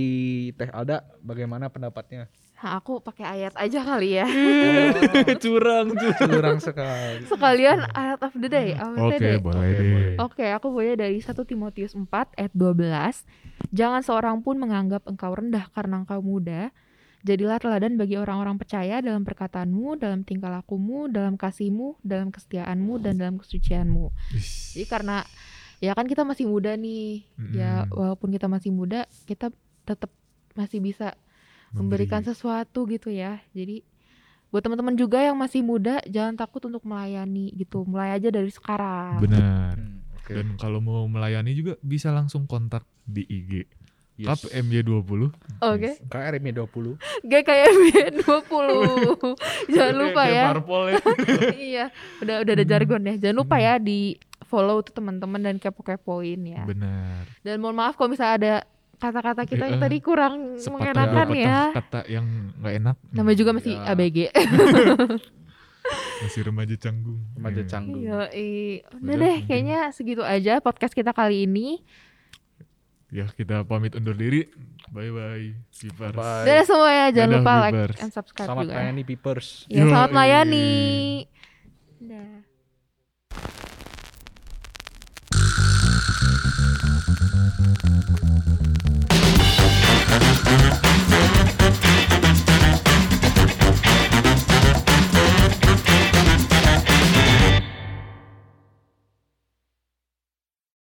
Speaker 3: Teh Alda bagaimana pendapatnya?
Speaker 1: Nah, aku pakai ayat aja kali ya
Speaker 2: Curang tuh.
Speaker 3: Curang sekali.
Speaker 1: sekalian ayat of the day the
Speaker 2: Oke,
Speaker 1: day.
Speaker 2: boleh
Speaker 3: Oke,
Speaker 2: deh.
Speaker 3: boleh.
Speaker 1: Oke, aku punya dari 1 Timotius 4 ayat 12. Jangan seorang pun menganggap engkau rendah karena engkau muda. Jadilah teladan bagi orang-orang percaya dalam perkataanmu, dalam tingkah lakumu, dalam kasihmu, dalam kesetiaanmu, dan dalam kesucianmu. Jadi karena ya kan kita masih muda nih. Ya
Speaker 2: Mm-mm.
Speaker 1: walaupun kita masih muda, kita tetap masih bisa memberikan
Speaker 2: Memberi.
Speaker 1: sesuatu gitu ya. Jadi buat teman-teman juga yang masih muda, jangan takut untuk melayani gitu. Mulai aja dari sekarang.
Speaker 2: Benar.
Speaker 3: Hmm, oke.
Speaker 2: Dan kalau mau melayani juga bisa langsung kontak di IG.
Speaker 3: Yes.
Speaker 2: Kap MY20.
Speaker 1: Oke.
Speaker 3: KRM 20.
Speaker 1: GKMB 20 Jangan lupa ya
Speaker 2: parpol ya.
Speaker 1: Iya Udah udah ada jargon ya Jangan lupa ya di follow tuh teman-teman dan kepo-kepoin ya
Speaker 2: Benar.
Speaker 1: Dan mohon maaf kalau misalnya ada kata-kata kita yang
Speaker 2: Eh,
Speaker 1: tadi kurang
Speaker 2: Sepatah
Speaker 1: mengenakan ya
Speaker 2: kata yang nggak enak.
Speaker 1: Namanya juga masih
Speaker 3: Ya.
Speaker 1: ABG
Speaker 2: Masih remaja canggung.
Speaker 3: Remaja
Speaker 2: Iya.
Speaker 3: canggung.
Speaker 1: Iya i- Udah deh kayaknya segitu aja podcast kita kali ini
Speaker 2: Ya kita pamit undur diri. Bye bye. Vipers.
Speaker 3: Bye.
Speaker 1: Dadah semua ya Jangan
Speaker 2: Dadah,
Speaker 1: lupa like and subscribe
Speaker 3: Selamat
Speaker 1: juga ya.
Speaker 3: melayani Peepers.
Speaker 1: Ya selamat
Speaker 2: Yoi.
Speaker 1: melayani Dah Thank you.